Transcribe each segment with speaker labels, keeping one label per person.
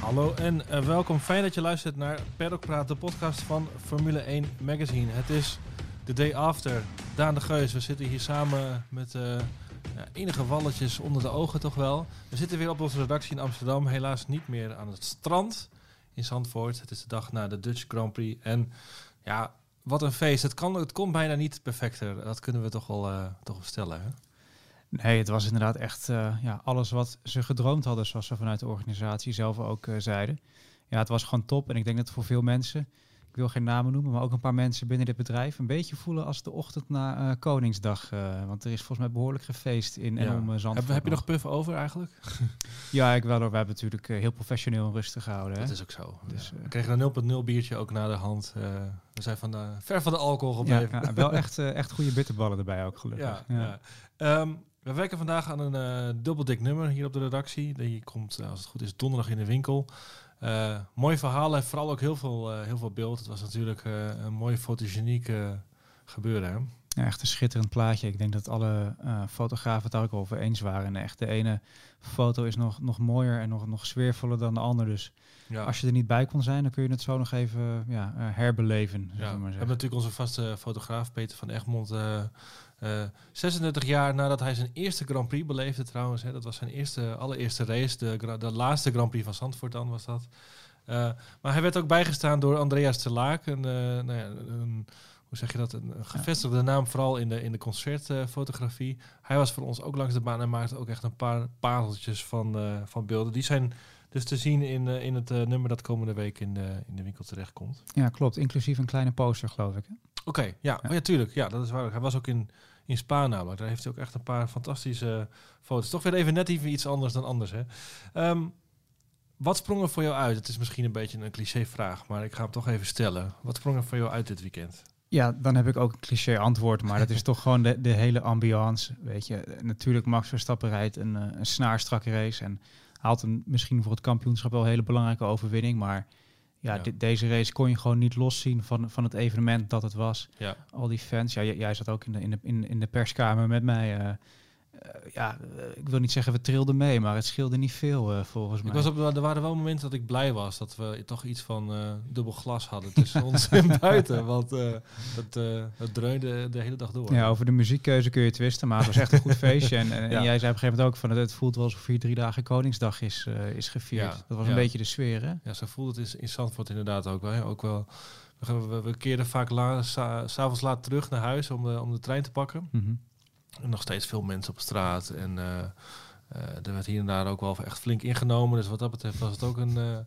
Speaker 1: Hallo en eh, welkom. Fijn dat je luistert naar Paddock Praat, de podcast van Formule 1 Magazine. Het is de day after. Daan de Geus, we zitten hier samen met eh, ja, enige walletjes onder de ogen toch wel. We zitten weer op onze redactie in Amsterdam. Helaas niet meer aan het strand in Zandvoort. Het is de dag na de Dutch Grand Prix. En ja, wat een feest. Het, kan, het kon bijna niet perfecter. Dat kunnen we toch wel, eh, toch stellen. Hè?
Speaker 2: Nee, het was inderdaad echt eh, ja, alles wat ze gedroomd hadden, zoals ze vanuit de organisatie zelf ook eh, zeiden. Ja, het was gewoon top. En ik denk dat voor veel mensen, ik wil geen namen noemen, maar ook een paar mensen binnen dit bedrijf, een beetje voelen als de ochtend na eh, Koningsdag. want er is volgens mij behoorlijk gefeest in en om Zandvoort.
Speaker 1: Heb, heb je nog puff over eigenlijk?
Speaker 2: Ja, ik wel hoor. We hebben natuurlijk heel professioneel en rustig gehouden. Hè?
Speaker 1: Dat is ook zo.
Speaker 2: Dus,
Speaker 1: Ja. we kregen een 0.0 biertje ook na de hand. We zijn van de, ver van de alcohol gebleven.
Speaker 2: ja, wel echt, echt goede bitterballen erbij ook gelukkig.
Speaker 1: Ja, ja. We werken vandaag aan een eh dubbeldik nummer hier op de redactie. Die komt, eh, als het goed is, donderdag in de winkel. Eh mooi verhaal en vooral ook heel veel, heel veel beeld. Het was natuurlijk een mooi fotogeniek gebeuren. Hè?
Speaker 2: Ja, echt een schitterend plaatje. Ik denk dat alle fotografen het daar ook over eens waren. En echt de ene foto is nog, nog mooier en nog, nog sfeervoller dan de andere. Dus
Speaker 1: Ja.
Speaker 2: als je er niet bij kon zijn, dan kun je het zo nog even ja, herbeleven.
Speaker 1: Ja,
Speaker 2: maar
Speaker 1: we hebben natuurlijk onze vaste fotograaf Peter van Egmond. Eh, eh, 36 jaar nadat hij zijn eerste Grand Prix beleefde trouwens. Hè, dat was zijn eerste, allereerste race. De, de laatste Grand Prix van Zandvoort dan was dat. Eh, maar hij werd ook bijgestaan door Andreas Telaak. Een, eh, nou ja, een, hoe zeg je dat? Een, gevestigde naam vooral in de, in de concertfotografie. hij was voor ons ook langs de baan en maakte ook echt een paar pareltjes van, van beelden. Die zijn dus te zien in, in het nummer dat komende week in de, in de winkel terechtkomt.
Speaker 2: Ja, klopt. Inclusief een kleine poster, geloof ik. hè?
Speaker 1: Oké, ja.
Speaker 2: Ja.
Speaker 1: Oh, ja, tuurlijk. Ja, dat is waar. Hij was ook in, in Spa namelijk. Daar heeft hij ook echt een paar fantastische foto's. Toch weer even net even iets anders dan anders, hè. Ehm, wat sprong er voor jou uit? Het is misschien een beetje een cliché vraag, maar ik ga hem toch even stellen. Wat sprong er voor jou uit dit weekend?
Speaker 2: Ja, dan heb ik ook een cliché antwoord, maar dat is toch gewoon de, de hele ambiance. Weet je, natuurlijk Max Verstappen rijdt een, eh, een snaarstrakke race en haalt een, misschien voor het kampioenschap wel een hele belangrijke overwinning. Maar ja,
Speaker 1: Ja.
Speaker 2: di- deze race kon je gewoon niet loszien van, van het evenement dat het was.
Speaker 1: Ja,
Speaker 2: Al die fans, ja, jij zat ook in de, in de, in, in de perskamer met mij. eh, eh, ja, eh, ik wil niet zeggen we trilden mee, maar het scheelde niet veel eh, volgens mij.
Speaker 1: ik was op, er waren wel momenten dat ik blij was dat we toch iets van dubbel glas hadden tussen ons en buiten. Want het, het dreunde de hele dag door.
Speaker 2: Ja, over de muziekkeuze kun je twisten, maar het was echt een goed feestje. En, en, jij zei op een gegeven moment ook van het, het voelt wel alsof hier drie dagen Koningsdag is, is gevierd.
Speaker 1: Ja,
Speaker 2: Dat was
Speaker 1: ja.
Speaker 2: een beetje de sfeer, hè?
Speaker 1: Ja, zo voelde het in, in Zandvoort inderdaad ook wel. hè. Ook wel we, we, we keerden vaak la, sa, s'avonds laat terug naar huis om de, om de trein te pakken.
Speaker 2: Mhm.
Speaker 1: Nog steeds veel mensen op straat. En eh, er werd hier en daar ook wel echt flink ingenomen. Dus wat dat betreft was het ook een, eh,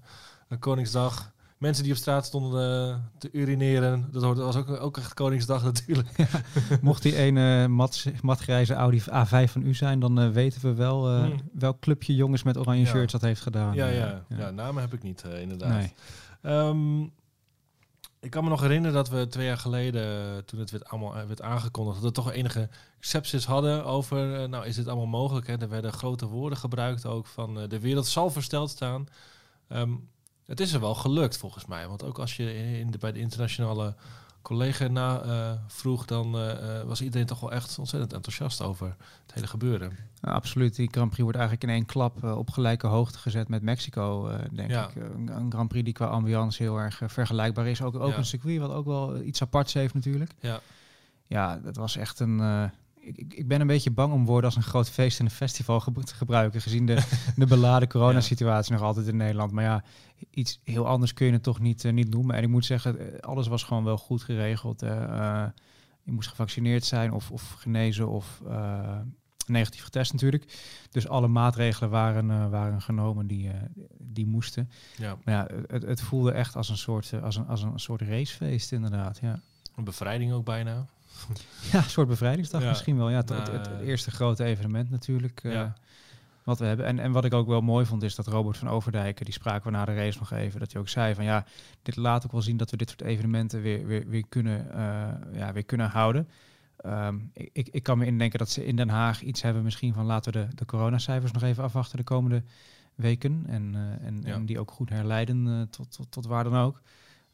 Speaker 1: een Koningsdag. Mensen die op straat stonden te urineren. Dat was ook, ook echt Koningsdag natuurlijk.
Speaker 2: Mocht die ene mat, matgrijze Audi A5 van u zijn, dan weten we wel eh,
Speaker 1: Hmm.
Speaker 2: welk clubje jongens met oranje
Speaker 1: Ja.
Speaker 2: shirts dat heeft gedaan.
Speaker 1: Ja, ja, ja. namen heb ik niet inderdaad.
Speaker 2: Nee.
Speaker 1: Ehm, ik kan me nog herinneren dat we twee jaar geleden, eh, toen het werd, allemaal eh, werd aangekondigd, dat we toch enige sepsis hadden over, eh, nou is dit allemaal mogelijk? Hè? Er werden grote woorden gebruikt ook van de wereld zal versteld staan. Ehm, het is er wel gelukt volgens mij, want ook als je in de, bij de internationale collega na eh, vroeg, dan eh, eh, was iedereen toch wel echt ontzettend enthousiast over het hele gebeuren.
Speaker 2: Nou, absoluut. Die Grand Prix wordt eigenlijk in één klap op gelijke hoogte gezet met Mexico, denk
Speaker 1: Ja.
Speaker 2: ik. Een, een Grand Prix die qua ambiance heel erg vergelijkbaar is. Ook, ook
Speaker 1: Ja.
Speaker 2: een circuit wat ook wel iets aparts heeft natuurlijk.
Speaker 1: Ja,
Speaker 2: Ja, dat was echt een... ik, ik- ben een beetje bang om woorden als een groot feest en een festival te gebruiken, gezien de, de beladen coronasituatie nog altijd in Nederland. Maar ja, iets heel anders kun je het toch niet, eh, niet noemen. En ik moet zeggen, eh, alles was gewoon wel goed geregeld. Eh, je moest gevaccineerd zijn of, of genezen of negatief getest natuurlijk. Dus alle maatregelen waren, waren genomen die, die moesten.
Speaker 1: ja,
Speaker 2: Maar ja, het, het voelde echt als een soort, als een, als een soort racefeest inderdaad, ja.
Speaker 1: een bevrijding ook bijna.
Speaker 2: Ja, een soort bevrijdingsdag
Speaker 1: Ja.
Speaker 2: misschien wel. Ja, het,
Speaker 1: Nou,
Speaker 2: het, het
Speaker 1: eh,
Speaker 2: eerste grote evenement natuurlijk. eh. Wat we hebben. En, en wat ik ook wel mooi vond, is dat Robert van Overdijken, die spraken we na de race nog even, dat hij ook zei van ja, dit laat ook wel zien dat we dit soort evenementen weer, weer, weer, kunnen, eh, ja, weer kunnen houden. Ehm, ik, ik, kan me indenken dat ze in Den Haag iets hebben misschien van laten we de, de coronacijfers nog even afwachten de komende weken. En, en,
Speaker 1: Ja.
Speaker 2: en die ook goed herleiden tot, tot, tot waar dan ook.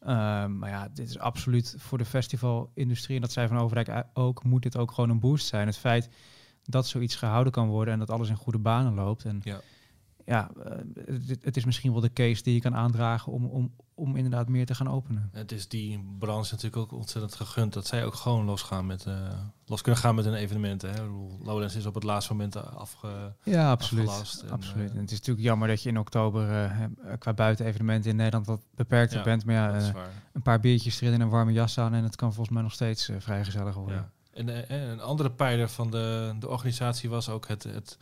Speaker 2: Ehm, maar ja, dit is absoluut voor de festivalindustrie, en dat zei Van Overdijk u- ook, moet dit ook gewoon een boost zijn. Het feit dat zoiets gehouden kan worden en dat alles in goede banen loopt. En
Speaker 1: Ja.
Speaker 2: Ja, uh, het, het, is misschien wel de case die je kan aandragen om, om, om inderdaad meer te gaan openen.
Speaker 1: Het is die branche natuurlijk ook ontzettend gegund dat zij ook gewoon losgaan met, uh, los kunnen gaan met hun evenementen. Hè. Lowlands is op het laatste moment afge,
Speaker 2: Ja, absoluut. absoluut. En het is natuurlijk jammer dat je in oktober qua buitenevenementen in Nederland wat beperkter bent. Maar ja, een paar biertjes erin en een warme jas aan en het kan volgens mij nog steeds vrij gezellig worden. Ja.
Speaker 1: En een andere pijler van de, de organisatie was ook het, het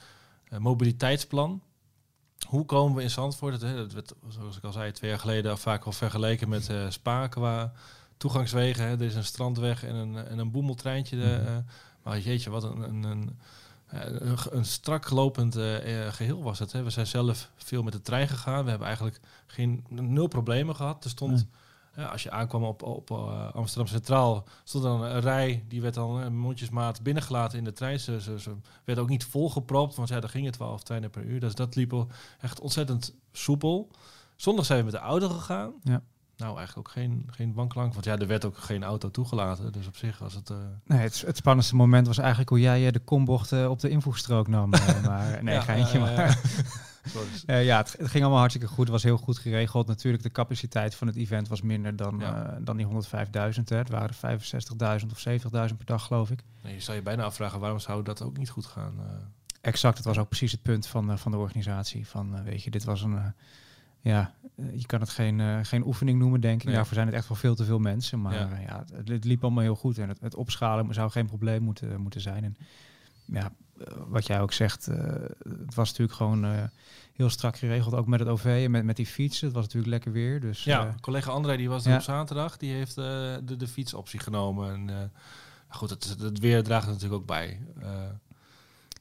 Speaker 1: mobiliteitsplan. Hoe komen we in Zandvoort? Dat werd, zoals ik al zei, twee jaar geleden vaak al vergeleken met uh, Spa qua toegangswegen. Hè. Er is een strandweg en een, en een boemeltreintje. De, uh, maar jeetje, wat een, een, een, een, een strak lopend uh, geheel was het. Hè. We zijn zelf veel met de trein gegaan. We hebben eigenlijk geen nul problemen gehad. Er stond als je aankwam op, op uh, Amsterdam Centraal, stond dan een rij, die werd dan uh, mondjesmaat binnengelaten in de trein. Ze, ze, ze, werd ook niet volgepropt, want ja, daar gingen 12 treinen per uur. Dus dat liep echt ontzettend soepel. Zondag zijn we met de auto gegaan. Ja. Nou, eigenlijk ook geen, geen wanklank, want ja, er werd ook geen auto toegelaten. Dus op zich was het... Uh...
Speaker 2: Nee, het, het spannendste moment was eigenlijk hoe jij de kombocht op de invoegstrook nam. maar nee, ja, geintje maar. Uh, ja, het, het, ging allemaal hartstikke goed. Het was heel goed geregeld. Natuurlijk, de capaciteit van het event was minder dan, uh, dan die 105.000. Het waren er 65.000 of 70.000 per dag, geloof ik.
Speaker 1: Nee, je zou je bijna afvragen, waarom zou dat ook niet goed gaan? Uh...
Speaker 2: Exact, het was ook precies het punt van, van de organisatie. Van, weet je, dit was een... ja, je kan het geen, geen oefening noemen, denk ik. Nee. Daarvoor zijn het echt wel veel te veel mensen. Maar ja, ja het, het, liep allemaal heel goed. En het, het opschalen zou geen probleem moeten, moeten zijn. En ja, wat jij ook zegt, het was natuurlijk gewoon heel strak geregeld, ook met het OV en met, met die fietsen. Het was natuurlijk lekker weer. Dus,
Speaker 1: ja, collega André die was op zaterdag, die heeft de, de fietsoptie genomen. En, goed, het, het weer draagt er natuurlijk ook bij.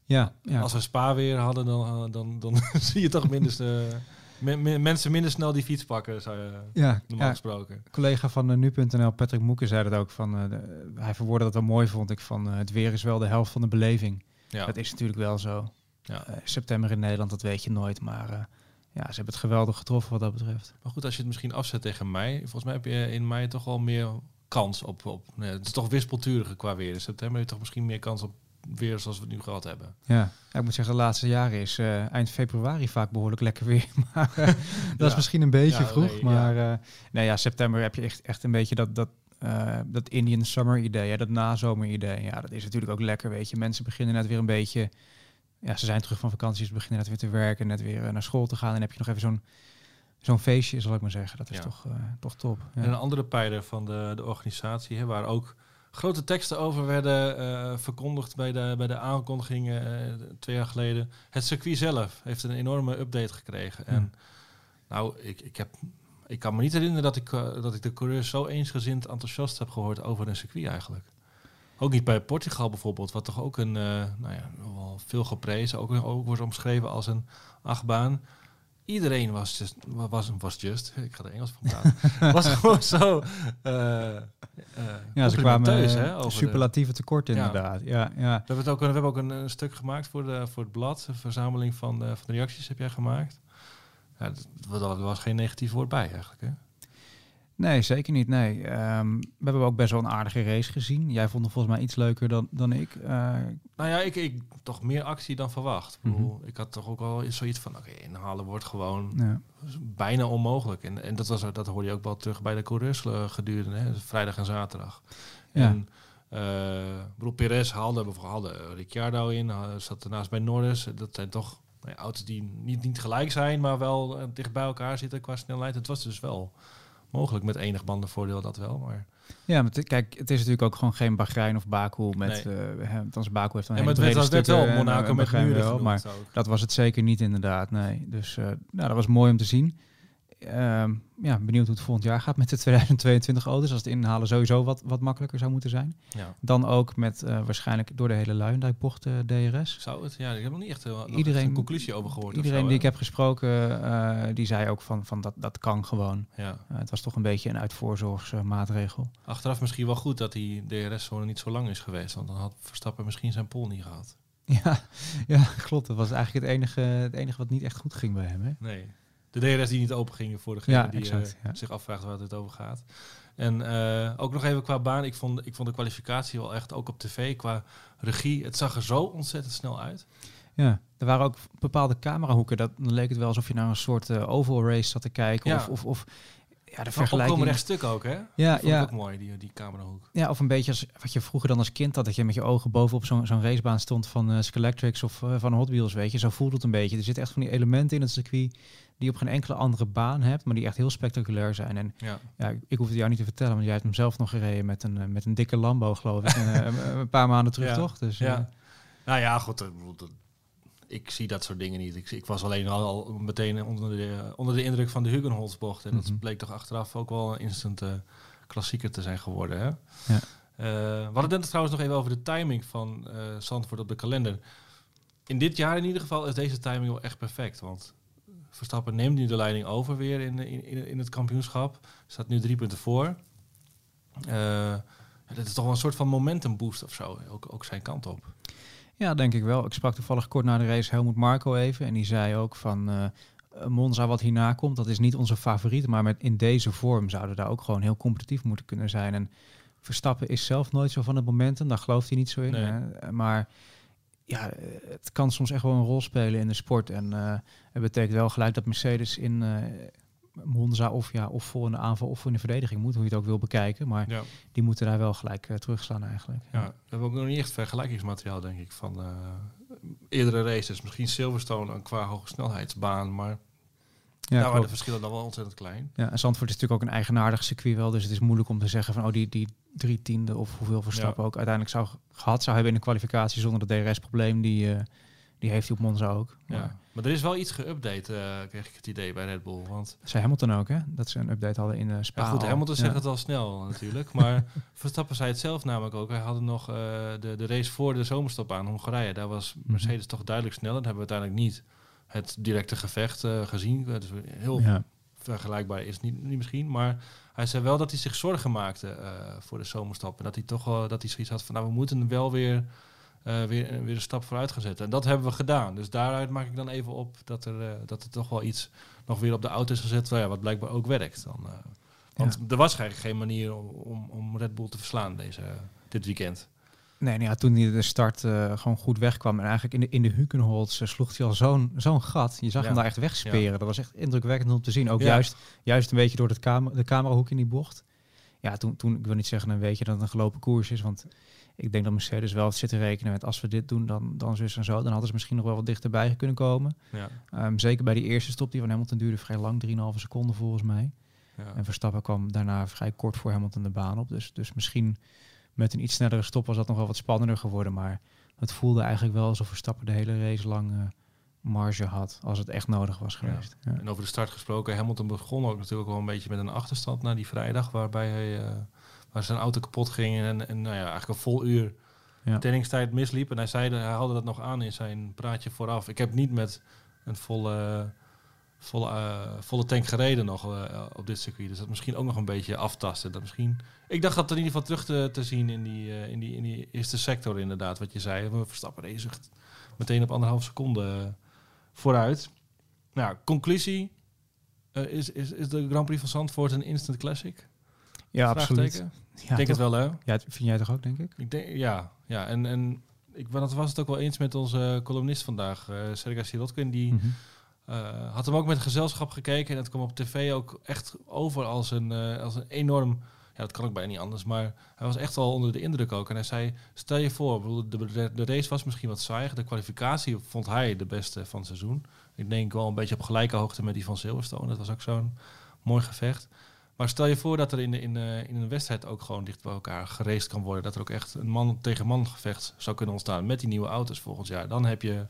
Speaker 2: ja, ja,
Speaker 1: Als we spa weer hadden, dan, dan, dan zie je toch minder, me, mensen minder snel die fiets pakken, zou je, ja, normaal ja, gesproken.
Speaker 2: collega van nu.nl, Patrick Moeken, zei dat ook. Van, de, hij verwoordde dat wel mooi, vond ik. Van, het weer is wel de helft van de beleving. Ja. Dat is natuurlijk wel zo. Ja. Uh, september in Nederland, dat weet je nooit. Maar uh, ja, ze hebben het geweldig getroffen wat dat betreft.
Speaker 1: Maar goed, als je het misschien afzet tegen mei. Volgens mij heb je in mei toch al meer kans op... op nee, het is toch wispelturiger qua weer. In september heb je toch misschien meer kans op weer zoals we het nu gehad hebben.
Speaker 2: Ja, ik moet zeggen, de laatste jaren is uh, eind februari vaak behoorlijk lekker weer. maar uh, dat ja. is misschien een beetje ja, vroeg. Nee, maar. Uh, nee, ja, september heb je echt, echt een beetje dat, dat, dat Indian summer idee, ja, dat nazomer idee. Ja, dat is natuurlijk ook lekker, weet je. Mensen beginnen net weer een beetje ja, ze zijn terug van vakantie, ze beginnen net weer te werken, net weer eh, naar school te gaan. En heb je nog even zo'n zo'n feestje, zal ik maar zeggen. Dat is toch, uh, toch top.
Speaker 1: Ja. En een andere pijler van de, de organisatie, hè, waar ook grote teksten over werden uh, verkondigd bij de, bij de aankondigingen uh, twee jaar geleden. Het circuit zelf heeft een enorme update gekregen. En nou, ik, ik, heb, ik kan me niet herinneren dat ik, dat ik de coureurs zo eensgezind enthousiast heb gehoord over een circuit eigenlijk. Ook niet bij Portugal bijvoorbeeld, wat toch ook een, uh, nou ja, wel veel geprezen, ook, ook wordt omschreven als een achtbaan. Iedereen was just, was, was just, ik ga er Engels van praten, was gewoon zo uh, uh,
Speaker 2: Ja, ze kwamen hè, over superlatieve de, tekort inderdaad. Ja. Ja, ja.
Speaker 1: We, hebben het ook, we hebben ook een, een stuk gemaakt voor, de, voor het blad, een verzameling van, de, van de reacties heb jij gemaakt. Ja, er was geen negatief woord bij eigenlijk, hè?
Speaker 2: Nee, zeker niet. Nee. Um, we hebben ook best wel een aardige race gezien. Jij vond het volgens mij iets leuker dan, dan ik. Uh,
Speaker 1: nou ja, ik, ik toch meer actie dan verwacht. Mm -hmm. Ik had toch ook wel zoiets van, oké, okay, inhalen wordt gewoon ja. bijna onmogelijk. En, en dat, was, dat hoorde je ook wel terug bij de coureurs gedurende, hè, vrijdag en zaterdag. Ja. En uh, Perez haalde, haalde Ricciardo in, zat ernaast bij Norris. Dat zijn toch nou ja, auto's die niet, niet gelijk zijn, maar wel uh, dicht bij elkaar zitten qua snelheid. Het was dus wel mogelijk met enig bandenvoordeel dat wel. Maar...
Speaker 2: Ja, maar kijk, het is natuurlijk ook gewoon geen Bahrein of Baku met... Nee. Uh, Baku heeft dan
Speaker 1: ja, maar het werd wel Monaco uh, met
Speaker 2: wel, maar dat was het zeker niet inderdaad, nee. Dus uh, nou, dat was mooi om te zien. Um, ja, benieuwd hoe het volgend jaar gaat met de 2022 auto's. Als het inhalen sowieso wat, wat makkelijker zou moeten zijn. Ja. Dan ook met uh, waarschijnlijk door de hele Luijendijkbocht uh, DRS.
Speaker 1: Zou het? Ja, ik heb nog niet echt, uh, iedereen, een conclusie over gehoord.
Speaker 2: Iedereen zo, die ik heb gesproken, die zei ook van, van dat, dat kan gewoon. Ja. het was toch een beetje een uitvoorzorgsmaatregel.
Speaker 1: Achteraf misschien wel goed dat die DRS-zone niet zo lang is geweest. Want dan had Verstappen misschien zijn pol niet gehad.
Speaker 2: Ja, ja, klopt. Dat was eigenlijk het enige, het enige wat niet echt goed ging bij hem. Hè?
Speaker 1: Nee de DRS die niet open gingen voor degene ja, die exact, ja. zich afvraagt waar het over gaat. En uh, ook nog even qua baan. Ik vond, ik vond de kwalificatie wel echt, ook op tv, qua regie. Het zag er zo ontzettend snel uit.
Speaker 2: Ja, er waren ook bepaalde camerahoeken. Dat, dan leek het wel alsof je naar een soort uh, oval race zat te kijken.
Speaker 1: Ja.
Speaker 2: Of, of, of ja, de
Speaker 1: vergelijking... Opkomen rechtstuk ook, hè?
Speaker 2: Ja,
Speaker 1: dat
Speaker 2: ja.
Speaker 1: ook mooi, die, die camerahoek.
Speaker 2: Ja, of een beetje als wat je vroeger dan als kind had, dat je met je ogen bovenop zo'n zo'n racebaan stond van uh, Skelectrics of uh, van Hot Wheels, weet je. Zo voelt het een beetje. Er zitten echt van die elementen in het circuit die op geen enkele andere baan hebt, maar die echt heel spectaculair zijn. En
Speaker 1: ja,
Speaker 2: ja ik hoef het jou niet te vertellen, want jij hebt hem zelf nog gereden met een, met een dikke Lambo, geloof ik, een, een paar maanden terug,
Speaker 1: ja.
Speaker 2: toch? Dus,
Speaker 1: ja. Nou ja, goed. Ik zie dat soort dingen niet. Ik, ik was alleen al, al, meteen onder de, onder de indruk van de Hugenholzbocht. En mm -hmm. dat bleek toch achteraf ook wel een instant uh, klassieker te zijn geworden. Hè?
Speaker 2: Ja.
Speaker 1: Uh, we hadden het trouwens nog even over de timing van Zandvoort op de kalender. In dit jaar in ieder geval is deze timing wel echt perfect. Want Verstappen neemt nu de leiding over weer in, in, in het kampioenschap. Staat nu drie punten voor. Uh, dit is toch wel een soort van momentum boost of zo. Ook, ook zijn kant op.
Speaker 2: Ja, denk ik wel. Ik sprak toevallig kort na de race Helmoet Marco even. En die zei ook van uh, Monza wat hierna komt, dat is niet onze favoriet. Maar met in deze vorm zouden daar ook gewoon heel competitief moeten kunnen zijn. En Verstappen is zelf nooit zo van het momentum. Daar gelooft hij niet zo in.
Speaker 1: Nee.
Speaker 2: Hè? Maar ja, het kan soms echt wel een rol spelen in de sport. En uh, het betekent wel gelijk dat Mercedes in uh, Monza of, ja, of voor een aanval of voor een verdediging moet, hoe je het ook wil bekijken. Maar
Speaker 1: ja.
Speaker 2: die moeten daar wel gelijk uh, terugslaan eigenlijk.
Speaker 1: Ja, we hebben ook nog niet echt vergelijkingsmateriaal, denk ik, van uh, eerdere races. Misschien Silverstone qua hoge snelheidsbaan, maar ja, waren de verschillen dan wel ontzettend klein.
Speaker 2: Ja, en Zandvoort is natuurlijk ook een eigenaardig circuit wel, dus het is moeilijk om te zeggen van oh die, die drie tiende of hoeveel Verstappen ja. ook uiteindelijk zou gehad zou hebben in de kwalificatie zonder het DRS-probleem die uh, die heeft hij op Monza ook.
Speaker 1: Ja. Maar, maar er is wel iets geüpdate, uh, kreeg ik het idee bij Red Bull. Want
Speaker 2: zei Hamilton ook, hè? Dat ze een update hadden in uh, Spa.
Speaker 1: Ja, goed. Hamilton
Speaker 2: ja.
Speaker 1: zegt het al snel natuurlijk. Maar Verstappen zei het zelf namelijk ook. Hij hadden nog uh, de, de race voor de zomerstop aan Hongarije. Daar was Mercedes mm -hmm. toch duidelijk sneller. Dat hebben we uiteindelijk niet het directe gevecht uh, gezien. Dus heel
Speaker 2: ja.
Speaker 1: vergelijkbaar is het niet, niet misschien. Maar hij zei wel dat hij zich zorgen maakte voor de zomerstop. En dat hij toch wel dat hij zoiets had van... nou, we moeten wel weer... Uh, weer, weer een stap vooruit gaan zetten. En dat hebben we gedaan. Dus daaruit maak ik dan even op dat er, uh, dat er toch wel iets nog weer op de auto is gezet. Ja, wat blijkbaar ook werkt. Dan, uh, want ja. er was eigenlijk geen manier om, om, om, Red Bull te verslaan deze, dit weekend.
Speaker 2: Nee, nou ja, toen hij de start uh, gewoon goed wegkwam en eigenlijk in de, in de Hukenholz uh, sloeg hij al zo'n zo'n gat. Je zag
Speaker 1: Ja.
Speaker 2: hem daar echt wegsperen.
Speaker 1: Ja.
Speaker 2: Dat was echt indrukwekkend om te zien. Ook juist, juist een beetje door het kamer, de camerahoek in die bocht. Ja, toen, toen, ik wil niet zeggen een beetje dat het een gelopen koers is, want ik denk dat Mercedes wel zit te rekenen met als we dit doen, dan, dan zus en zo. Dan hadden ze misschien nog wel wat dichterbij kunnen komen.
Speaker 1: Ja.
Speaker 2: Ehm, zeker bij die eerste stop, die van Hamilton duurde vrij lang, 3,5 seconden volgens mij.
Speaker 1: Ja.
Speaker 2: En Verstappen kwam daarna vrij kort voor Hamilton de baan op. Dus, dus misschien met een iets snellere stop was dat nog wel wat spannender geworden. Maar het voelde eigenlijk wel alsof Verstappen de hele race lang eh, marge had. Als het echt nodig was geweest. Ja.
Speaker 1: En over de start gesproken, Hamilton begon ook natuurlijk wel een beetje met een achterstand na die vrijdag, waarbij hij, eh, waar zijn auto kapot ging en, en nou ja, eigenlijk een vol uur
Speaker 2: Ja.
Speaker 1: trainingstijd misliep. En hij zei, hij haalde dat nog aan in zijn praatje vooraf. Ik heb niet met een volle, volle, eh, volle tank gereden nog eh, op dit circuit. Dus dat misschien ook nog een beetje aftasten. Dat misschien, ik dacht dat in ieder geval terug te, te zien in die, eh, in, die, in die eerste sector inderdaad, wat je zei. We Verstappen deze meteen op anderhalf seconde vooruit. Nou, conclusie. Is, is, is de Grand Prix van Zandvoort een instant classic?
Speaker 2: Ja, absoluut. Ja,
Speaker 1: ik denk
Speaker 2: toch?
Speaker 1: het wel, hè?
Speaker 2: Ja, vind jij toch ook, denk ik?
Speaker 1: Ik denk, ja, ja. En, en ik was het ook wel eens met onze columnist vandaag, eh Sergej Sirotkin. Die
Speaker 2: Mhm.
Speaker 1: Eh, had hem ook met gezelschap gekeken. En het kwam op tv ook echt over als een, eh, als een enorm... Ja, dat kan ook bijna niet anders. Maar hij was echt wel onder de indruk ook. En hij zei, stel je voor, de, de, race was misschien wat saaier. De kwalificatie vond hij de beste van het seizoen. Ik denk wel een beetje op gelijke hoogte met die van Silverstone. Dat was ook zo'n mooi gevecht. Maar stel je voor dat er in, de- in, eh, in een wedstrijd ook gewoon dicht bij elkaar geraced kan worden. Dat er ook echt een man tegen man gevecht zou kunnen ontstaan met die nieuwe auto's volgend jaar. Dan heb je,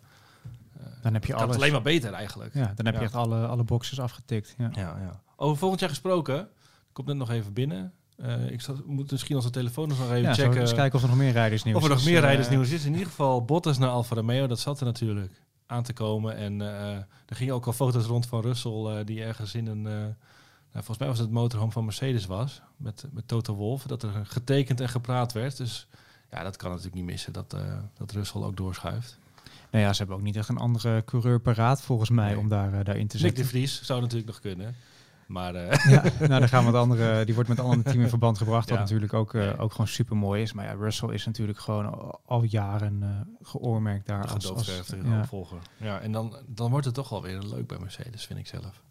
Speaker 2: Dan heb je alles.
Speaker 1: alleen maar beter eigenlijk.
Speaker 2: Ja, dan heb
Speaker 1: Ja.
Speaker 2: je echt alle, alle boxes afgetikt. Ja.
Speaker 1: Ja, ja. Over volgend jaar gesproken. Komt net nog even binnen. Eh, ik moet misschien onze telefoon nog even
Speaker 2: Ja,
Speaker 1: checken.
Speaker 2: eens kijken of er nog meer rijdersnieuws
Speaker 1: Of er nog
Speaker 2: is.
Speaker 1: meer
Speaker 2: Eh,
Speaker 1: rijdersnieuws is. In ieder geval Bottas naar Alfa Romeo. Dat zat er natuurlijk aan te komen. En eh, er gingen ook al foto's rond van Russell. eh, die ergens in een... eh, nou, volgens mij was het het motorhome van Mercedes was. Met, met Toto Wolff. Dat er getekend en gepraat werd. Dus ja, dat kan natuurlijk niet missen. Dat, eh, dat Russell ook doorschuift.
Speaker 2: Nou ja, ze hebben ook niet echt een andere coureur paraat volgens mij
Speaker 1: Nee.
Speaker 2: om daar, eh, daarin te
Speaker 1: Nick de. Vries zou natuurlijk nog kunnen. Maar
Speaker 2: Ja, nou, dan gaan we het andere. Die wordt met een ander team in verband gebracht. Wat
Speaker 1: Ja.
Speaker 2: natuurlijk ook, eh, ook gewoon super mooi is. Maar ja, Russell is natuurlijk gewoon al, jaren geoormerkt daar. Als, als, ja.
Speaker 1: opvolger. Ja, en dan, dan wordt het toch wel weer leuk bij Mercedes, vind ik zelf.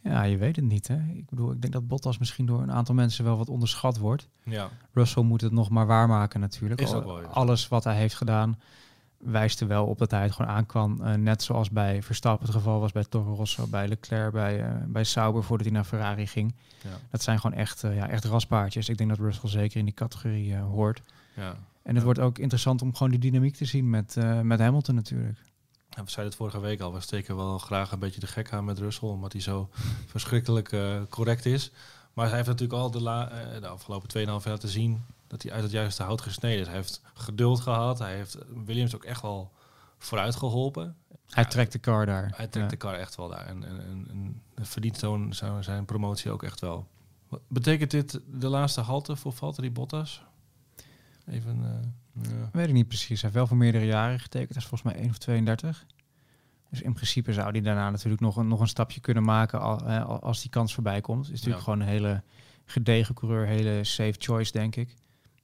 Speaker 2: ja, je weet het niet. Hè? Ik bedoel, ik denk dat Bottas misschien door een aantal mensen wel wat onderschat wordt.
Speaker 1: Ja,
Speaker 2: Russell moet het nog maar waarmaken natuurlijk.
Speaker 1: Is ook wel.
Speaker 2: Alles wat hij heeft gedaan wijst er wel op dat hij het gewoon aan kan. Eh, net zoals bij Verstappen het geval was bij Toro Rosso, bij Leclerc, bij, eh, bij Sauber voordat hij naar Ferrari ging.
Speaker 1: ja,
Speaker 2: Dat zijn gewoon echt, eh, ja, echt raspaardjes. Ik denk dat Russell zeker in die categorie hoort.
Speaker 1: ja.
Speaker 2: En het
Speaker 1: Ja.
Speaker 2: wordt ook interessant om gewoon die dynamiek te zien met, met Hamilton natuurlijk.
Speaker 1: Ja, we zeiden het vorige week al, we steken wel graag een beetje de gek aan met Russell, omdat hij zo verschrikkelijk correct is. Maar hij heeft natuurlijk al de, la, de afgelopen 2,5 jaar te zien dat hij uit het juiste hout gesneden is. Hij heeft geduld gehad, hij heeft Williams ook echt wel vooruit geholpen.
Speaker 2: Hij
Speaker 1: Ja,
Speaker 2: trekt de car daar.
Speaker 1: Hij trekt
Speaker 2: Ja.
Speaker 1: de kar echt wel daar en, en, en, en verdient zo'n, zo- zijn promotie ook echt wel. Betekent dit de laatste halte voor Valtteri Bottas? Even, eh, ja.
Speaker 2: Weet ik niet precies. Hij heeft wel voor meerdere jaren getekend. Dat is volgens mij 1 of 32. Dus in principe zou hij daarna natuurlijk nog een, nog een stapje kunnen maken al, als die kans voorbij komt. Is natuurlijk gewoon een hele gedegen coureur, hele safe choice, denk ik.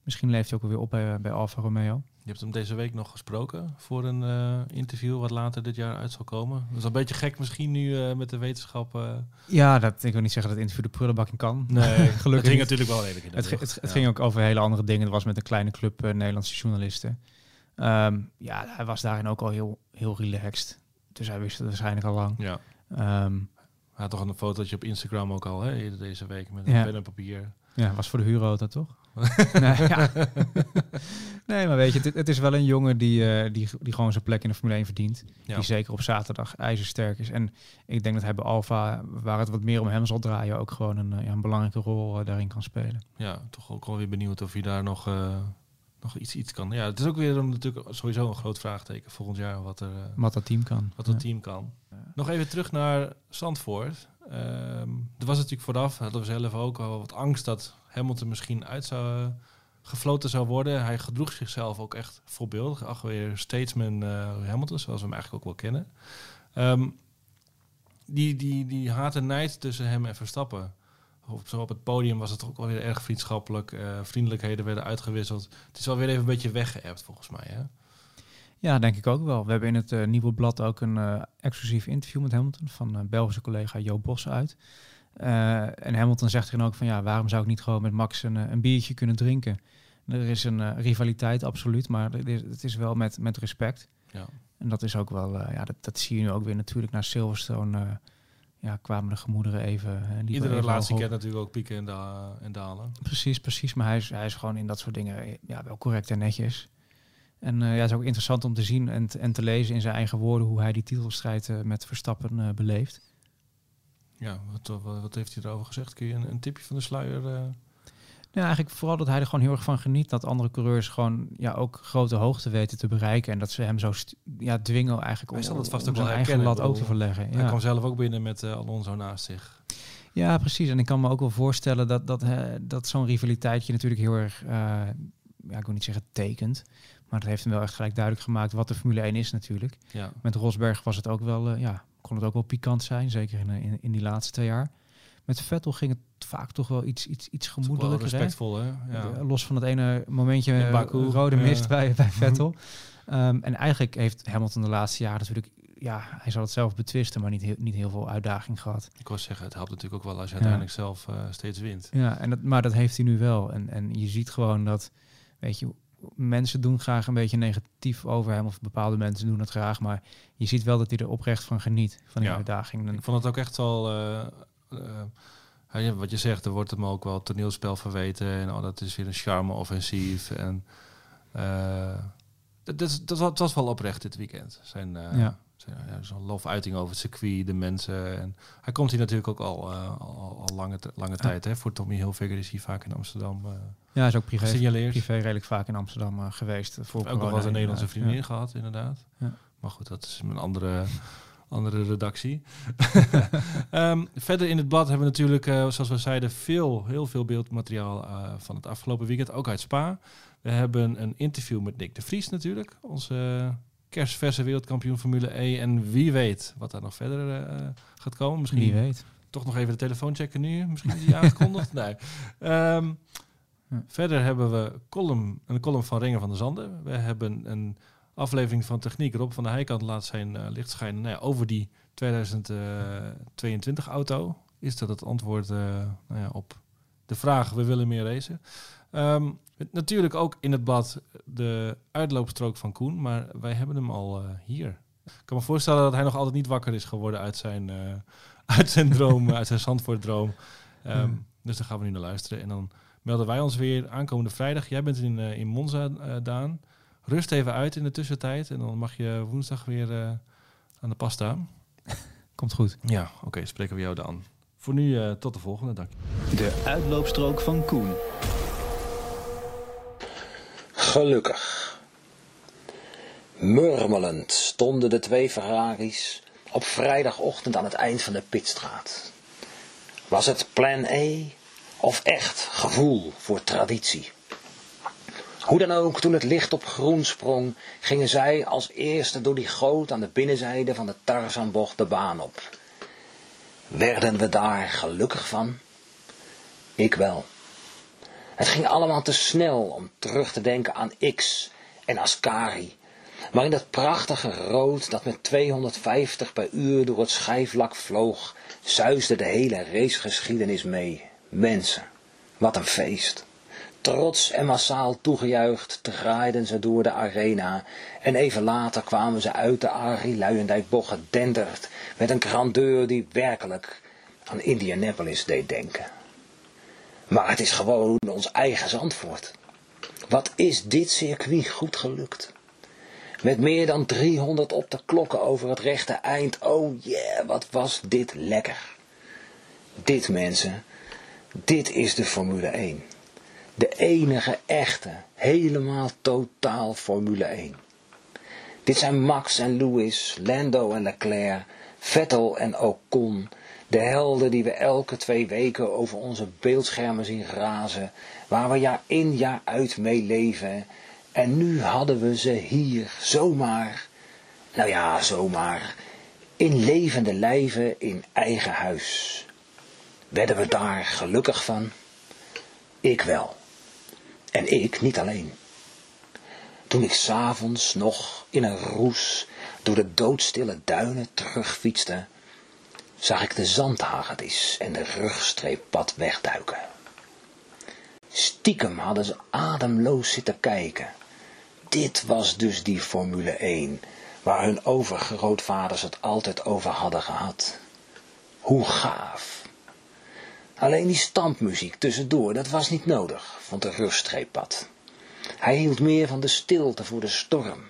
Speaker 2: Misschien leeft hij ook weer op bij, bij Alfa Romeo.
Speaker 1: Je hebt hem deze week nog gesproken voor een eh, interview wat later dit jaar uit zal komen. Dat is een beetje gek misschien nu eh, met de wetenschap. eh.
Speaker 2: Ja, dat, ik wil niet zeggen dat het interview de prullenbak in kan.
Speaker 1: Nee,
Speaker 2: gelukkig
Speaker 1: het ging natuurlijk wel redelijk in de
Speaker 2: Het, het, het
Speaker 1: Ja.
Speaker 2: ging ook over hele andere dingen. Het was met een kleine club eh, Nederlandse journalisten. Ehm, ja, hij was daarin ook al heel, heel relaxed. Dus hij wist het waarschijnlijk al lang.
Speaker 1: Ja.
Speaker 2: Ehm,
Speaker 1: Hij had toch een fotootje op Instagram ook al, hè, eerder deze week, met een
Speaker 2: Ja.
Speaker 1: pen en papier.
Speaker 2: ja, was voor de huurauto, toch? nee, ja. nee, maar weet je, het, het is wel een jongen die, eh, die, die gewoon zijn plek in de Formule 1 verdient.
Speaker 1: Ja.
Speaker 2: Die zeker op zaterdag ijzersterk is. En ik denk dat hij bij Alfa, waar het wat meer om hem zal draaien, ook gewoon een, eh, ja, een belangrijke rol eh, daarin kan spelen.
Speaker 1: ja, toch ook wel weer benieuwd of hij daar nog, nog iets, iets kan. Ja, het is ook weer een, natuurlijk sowieso een groot vraagteken volgend jaar wat er,
Speaker 2: Wat dat team kan.
Speaker 1: wat het
Speaker 2: Ja.
Speaker 1: team kan. Nog even terug naar Zandvoort. Ehm, er was natuurlijk vooraf, hadden we zelf ook al wat angst dat Hamilton misschien uit zou eh, gefloten zou worden. Hij gedroeg zichzelf ook echt voorbeeldig. Ach, weer statesman eh, Hamilton, zoals we hem eigenlijk ook wel kennen. Ehm, die, die, die haat en nijd tussen hem en Verstappen. Op, zo op het podium was het ook wel weer erg vriendschappelijk. eh, vriendelijkheden werden uitgewisseld. Het is wel weer even een beetje weggeëpt volgens mij. Hè?
Speaker 2: Ja, denk ik ook wel. We hebben in het eh, nieuwe blad ook een exclusief interview met Hamilton van Belgische collega Jo Bos uit. Eh, en Hamilton zegt er dan ook van ja, waarom zou ik niet gewoon met Max een, eh, een biertje kunnen drinken? Er is een eh, rivaliteit, absoluut, maar het is, wel met, met respect.
Speaker 1: Ja.
Speaker 2: En dat is ook wel, ja, dat, dat zie je nu ook weer natuurlijk naar Silverstone. ja, kwamen de gemoederen even.
Speaker 1: Iedere
Speaker 2: even
Speaker 1: relatie kent natuurlijk ook pieken en, da- en dalen.
Speaker 2: Precies, precies. Maar hij is, hij is gewoon in dat soort dingen ja, wel correct en netjes. En ja, het is ook interessant om te zien en, te- en te lezen in zijn eigen woorden hoe hij die titelstrijd met Verstappen beleeft.
Speaker 1: Ja, wat, wat, wat heeft hij erover gezegd? Kun je een, een tipje van de sluier?
Speaker 2: Ja, eigenlijk vooral dat hij er gewoon heel erg van geniet dat andere coureurs gewoon ja, ook grote hoogte weten te bereiken. En dat ze hem zo ja, dwingen eigenlijk
Speaker 1: Hij
Speaker 2: om,
Speaker 1: zal het vast
Speaker 2: om
Speaker 1: ook
Speaker 2: zijn eigen
Speaker 1: herkennen,
Speaker 2: lat ook te verleggen.
Speaker 1: Hij kwam zelf ook binnen met eh, Alonso naast zich.
Speaker 2: Ja, precies. En ik kan me ook wel voorstellen dat, dat, eh, dat zo'n rivaliteitje natuurlijk heel erg, ja, ik wil niet zeggen tekent, maar dat heeft hem wel echt gelijk duidelijk gemaakt wat de Formule 1 is natuurlijk.
Speaker 1: Ja,
Speaker 2: Met Rosberg was het ook wel, ja, kon het ook wel pikant zijn, zeker in, eh, in, in die laatste twee jaar. Met Vettel ging het vaak toch wel iets, iets, iets gemoedelijker.
Speaker 1: respectvol, hè? Ja.
Speaker 2: Eh, Los van dat ene momentje
Speaker 1: Baku,
Speaker 2: rode
Speaker 1: ja.
Speaker 2: mist bij, bij Vettel. Ehm, en eigenlijk heeft Hamilton de laatste jaren natuurlijk, ja, hij zal het zelf betwisten, maar niet heel, niet heel veel uitdaging gehad.
Speaker 1: Ik wou zeggen, het helpt natuurlijk ook wel als je
Speaker 2: Ja.
Speaker 1: uiteindelijk zelf eh, steeds wint.
Speaker 2: Ja, en dat, maar dat heeft hij nu wel. En, en je ziet gewoon dat, weet je, mensen doen graag een beetje negatief over hem, of bepaalde mensen doen het graag, maar je ziet wel dat hij er oprecht van geniet, van die
Speaker 1: Ja.
Speaker 2: uitdaging.
Speaker 1: Ik vond het ook echt wel... eh, eh, wat je zegt, er wordt hem ook wel toneelspel verweten. En oh, dat is weer een charme-offensief. En eh, dat, dat, was- wel oprecht dit weekend. Zijn,
Speaker 2: Ja.
Speaker 1: Ja, zo'n lofuiting over het circuit, de mensen. En hij komt hier natuurlijk ook al, eh, al, al lange, lange tijd. Hè? Voor Tommy Hilfiger is hij vaak in Amsterdam eh
Speaker 2: ja, hij is ook privé, privé redelijk vaak in Amsterdam eh, geweest. Voor
Speaker 1: Ook
Speaker 2: corona
Speaker 1: eens een Nederlandse vriendin gehad, inderdaad.
Speaker 2: Ja.
Speaker 1: Maar goed, dat is een andere, andere redactie. Ehm, verder in het blad hebben we natuurlijk, zoals we zeiden, veel, heel veel beeldmateriaal van het afgelopen weekend, ook uit Spa. We hebben een interview met Nick de Vries natuurlijk, onze kerstverse wereldkampioen Formule E. En wie weet wat daar nog verder eh, gaat komen. Misschien
Speaker 2: Wie weet.
Speaker 1: toch nog even de telefoon checken nu. Misschien is die aangekondigd. nee. Ehm,
Speaker 2: Ja.
Speaker 1: Verder hebben we column, een column van Ringen van de Zanden. We hebben een aflevering van Techniek. Rob van de Heikant laat zijn eh, licht schijnen nou ja, over die 2022 auto. Is dat het antwoord eh, nou ja, op de vraag, we willen meer racen. Ehm, het- natuurlijk ook in het blad de uitloopstrook van Koen, maar wij hebben hem al eh, hier. Ik kan me voorstellen dat hij nog altijd niet wakker is geworden uit zijn, eh, uit zijn droom, uit zijn Zandvoort-droom. Ehm,
Speaker 2: Hmm.
Speaker 1: Dus daar gaan we nu naar luisteren. En dan melden wij ons weer aankomende vrijdag. Jij bent in, eh, in Monza, eh, Daan. Rust even uit in de tussentijd en dan mag je woensdag weer eh, aan de pas staan.
Speaker 2: Komt goed.
Speaker 1: Ja, oké, spreken we jou dan. Voor nu eh, tot de volgende, dank.
Speaker 3: De uitloopstrook van Koen.
Speaker 4: Gelukkig. Murmelend stonden de twee Ferraris op vrijdagochtend aan het eind van de pitstraat. Was het plan A of echt gevoel voor traditie? Hoe dan ook, toen het licht op groen sprong, gingen zij als eerste door die goot aan de binnenzijde van de Tarzanbocht de baan op. Werden we daar gelukkig van? Ik wel. Het ging allemaal te snel om terug te denken aan X en Ascari. Maar in dat prachtige rood dat met 250 per uur door het schijfvlak vloog, zuisde de hele racegeschiedenis mee. Mensen, wat een feest. Trots en massaal toegejuicht draaiden ze door de arena en even later kwamen ze uit de Arie Luijendijkbocht gedenderd met een grandeur die werkelijk aan Indianapolis deed denken. Maar het is gewoon ons eigen Zandvoort. Wat is dit circuit goed gelukt? Met meer dan 300 op de klokken over het rechte eind. Oh yeah, wat was dit lekker. Dit mensen, dit is de Formule 1. De enige echte, helemaal totaal Formule 1. Dit zijn Max en Lewis, Lando en Leclerc, Vettel en Ocon, de helden die we elke twee weken over onze beeldschermen zien razen, waar we jaar in jaar uit mee leven. En nu hadden we ze hier, zomaar, nou ja, zomaar, in levende lijven in eigen huis. Werden we daar gelukkig van? Ik wel. En ik niet alleen. Toen ik s'avonds nog in een roes door de doodstille duinen terugfietste, zag ik de zandhagedis en de rugstreeppad wegduiken. Stiekem hadden ze ademloos zitten kijken. Dit was dus die Formule 1, waar hun overgrootvaders het altijd over hadden gehad. Hoe gaaf. Alleen die stampmuziek tussendoor, dat was niet nodig, vond de rugstreeppad. Hij hield meer van de stilte voor de storm,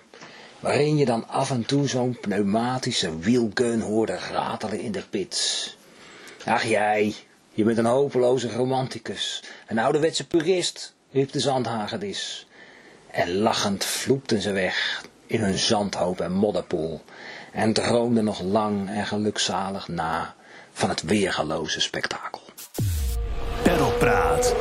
Speaker 4: waarin je dan af en toe zo'n pneumatische wheelgun hoorde ratelen in de pits. Ach jij, je bent een hopeloze romanticus, een ouderwetse purist, riep de zandhagedis. En lachend vloekten ze weg in hun zandhoop en modderpoel en droomden nog lang en gelukzalig na van het weergaloze spektakel.
Speaker 3: Perlpraat.